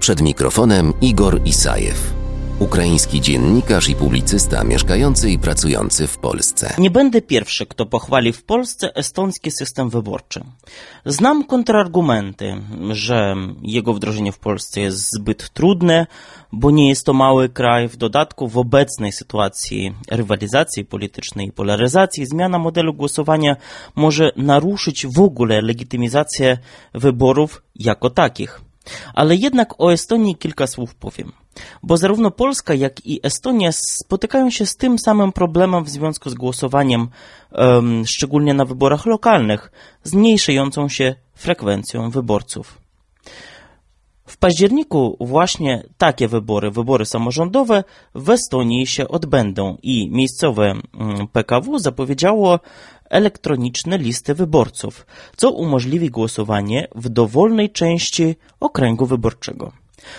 Przed mikrofonem Igor Isajew ukraiński dziennikarz i publicysta mieszkający i pracujący w Polsce. Nie będę pierwszy, kto pochwali w Polsce estoński system wyborczy. Znam kontrargumenty, że jego wdrożenie w Polsce jest zbyt trudne, bo nie jest to mały kraj. W dodatku w obecnej sytuacji rywalizacji politycznej i polaryzacji zmiana modelu głosowania może naruszyć w ogóle legitymizację wyborów jako takich. Ale jednak o Estonii kilka słów powiem. Bo zarówno Polska, jak i Estonia spotykają się z tym samym problemem w związku z głosowaniem, um, szczególnie na wyborach lokalnych, zmniejszającą się frekwencją wyborców. Październiku właśnie takie wybory, wybory samorządowe w Estonii się odbędą i miejscowe PKW zapowiedziało elektroniczne listy wyborców, co umożliwi głosowanie w dowolnej części okręgu wyborczego.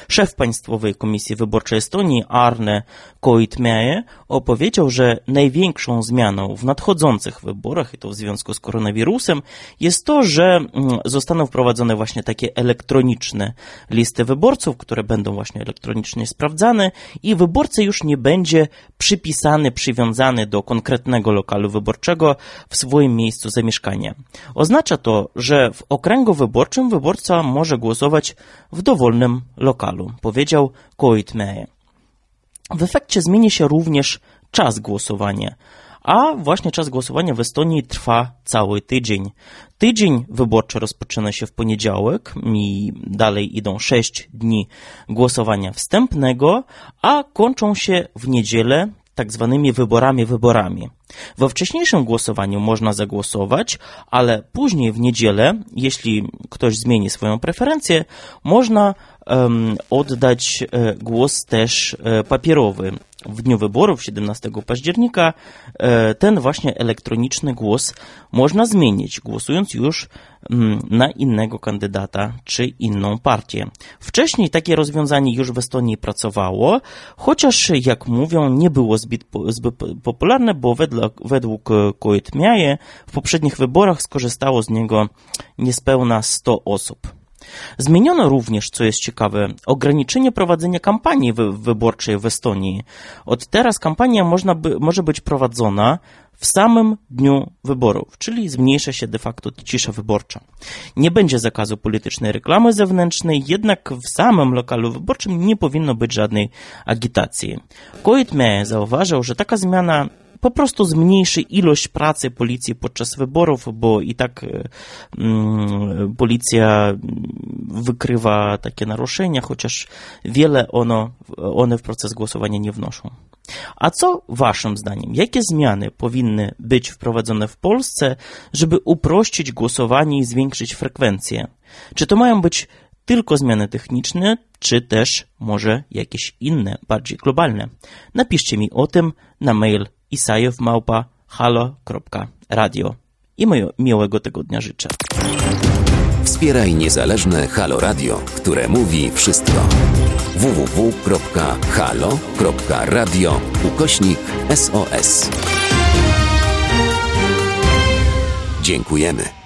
Szef Państwowej Komisji Wyborczej Estonii Arne Koitmäe opowiedział, że największą zmianą w nadchodzących wyborach, i to w związku z koronawirusem, jest to, że mm, zostaną wprowadzone właśnie takie elektroniczne listy wyborców, które będą właśnie elektronicznie sprawdzane i wyborca już nie będzie przypisany, przywiązany do konkretnego lokalu wyborczego w swoim miejscu zamieszkania. Oznacza to, że w okręgu wyborczym wyborca może głosować w dowolnym lokalu, powiedział Koitmäe. W efekcie zmieni się również czas głosowania, a właśnie czas głosowania w Estonii trwa cały tydzień. Tydzień wyborczy rozpoczyna się w poniedziałek i dalej idą 6 dni głosowania wstępnego, a kończą się w niedzielę tak zwanymi wyborami wyborami. We wcześniejszym głosowaniu można zagłosować, ale później w niedzielę, jeśli ktoś zmieni swoją preferencję, można um, oddać e, głos też e, papierowy. W dniu wyborów 17 października e, ten właśnie elektroniczny głos można zmienić, głosując już mm, na innego kandydata czy inną partię. Wcześniej takie rozwiązanie już w Estonii pracowało, chociaż jak mówią nie było zbyt, zbyt popularne, bo według, według Koitmiaje w poprzednich wyborach skorzystało z niego niespełna 100 osób. Zmieniono również, co jest ciekawe, ograniczenie prowadzenia kampanii wy wyborczej w Estonii. Od teraz kampania można by, może być prowadzona w samym dniu wyborów, czyli zmniejsza się de facto cisza wyborcza. Nie będzie zakazu politycznej reklamy zewnętrznej, jednak w samym lokalu wyborczym nie powinno być żadnej agitacji. Koitme zauważył, że taka zmiana po prostu zmniejszy ilość pracy policji podczas wyborów, bo i tak e, mm, policja wykrywa takie naruszenia, chociaż wiele ono, one w proces głosowania nie wnoszą. A co waszym zdaniem? Jakie zmiany powinny być wprowadzone w Polsce, żeby uprościć głosowanie i zwiększyć frekwencję? Czy to mają być tylko zmiany techniczne, czy też może jakieś inne, bardziej globalne? Napiszcie mi o tym na mail isajewmałpa.halo.radio i miłego tygodnia życzę. Wspieraj niezależne Halo Radio, które mówi wszystko. www.halo.radio ukośnik SOS. Dziękujemy.